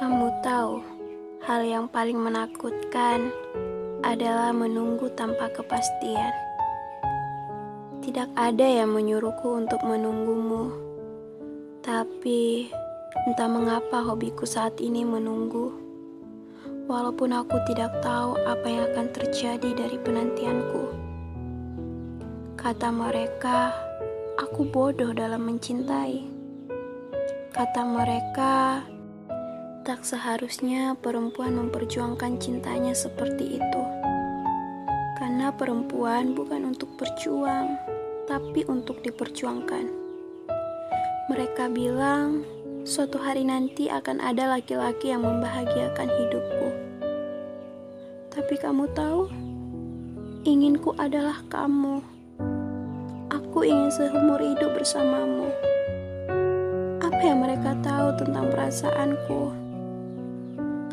Kamu tahu, hal yang paling menakutkan adalah menunggu tanpa kepastian. Tidak ada yang menyuruhku untuk menunggumu, tapi entah mengapa hobiku saat ini menunggu. Walaupun aku tidak tahu apa yang akan terjadi dari penantianku. Kata mereka, aku bodoh dalam mencintai. Kata mereka, tak seharusnya perempuan memperjuangkan cintanya seperti itu. Karena perempuan bukan untuk berjuang, tapi untuk diperjuangkan. Mereka bilang, suatu hari nanti akan ada laki-laki yang membahagiakan hidupku. Tapi kamu tahu, inginku adalah kamu. Aku ingin seumur hidup bersamamu. Apa yang mereka tahu tentang perasaanku?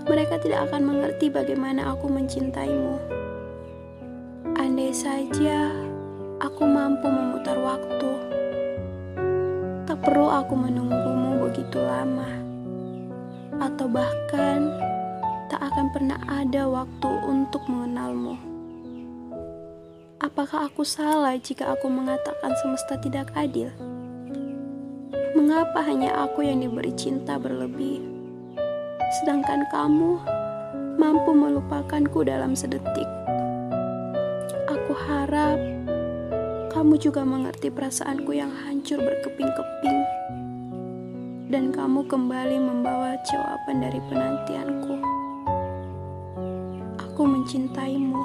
Mereka tidak akan mengerti bagaimana aku mencintaimu. Andai saja aku mampu memutar waktu, tak perlu aku menunggumu begitu lama, atau bahkan tak akan pernah ada waktu untuk mengenalmu. Apakah aku salah jika aku mengatakan semesta tidak adil? Mengapa hanya aku yang diberi cinta berlebih, sedangkan kamu mampu melupakanku dalam sedetik? Aku harap kamu juga mengerti perasaanku yang hancur berkeping-keping, dan kamu kembali membawa jawaban dari penantianku. Aku mencintaimu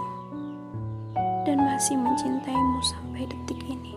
dan masih mencintaimu sampai detik ini.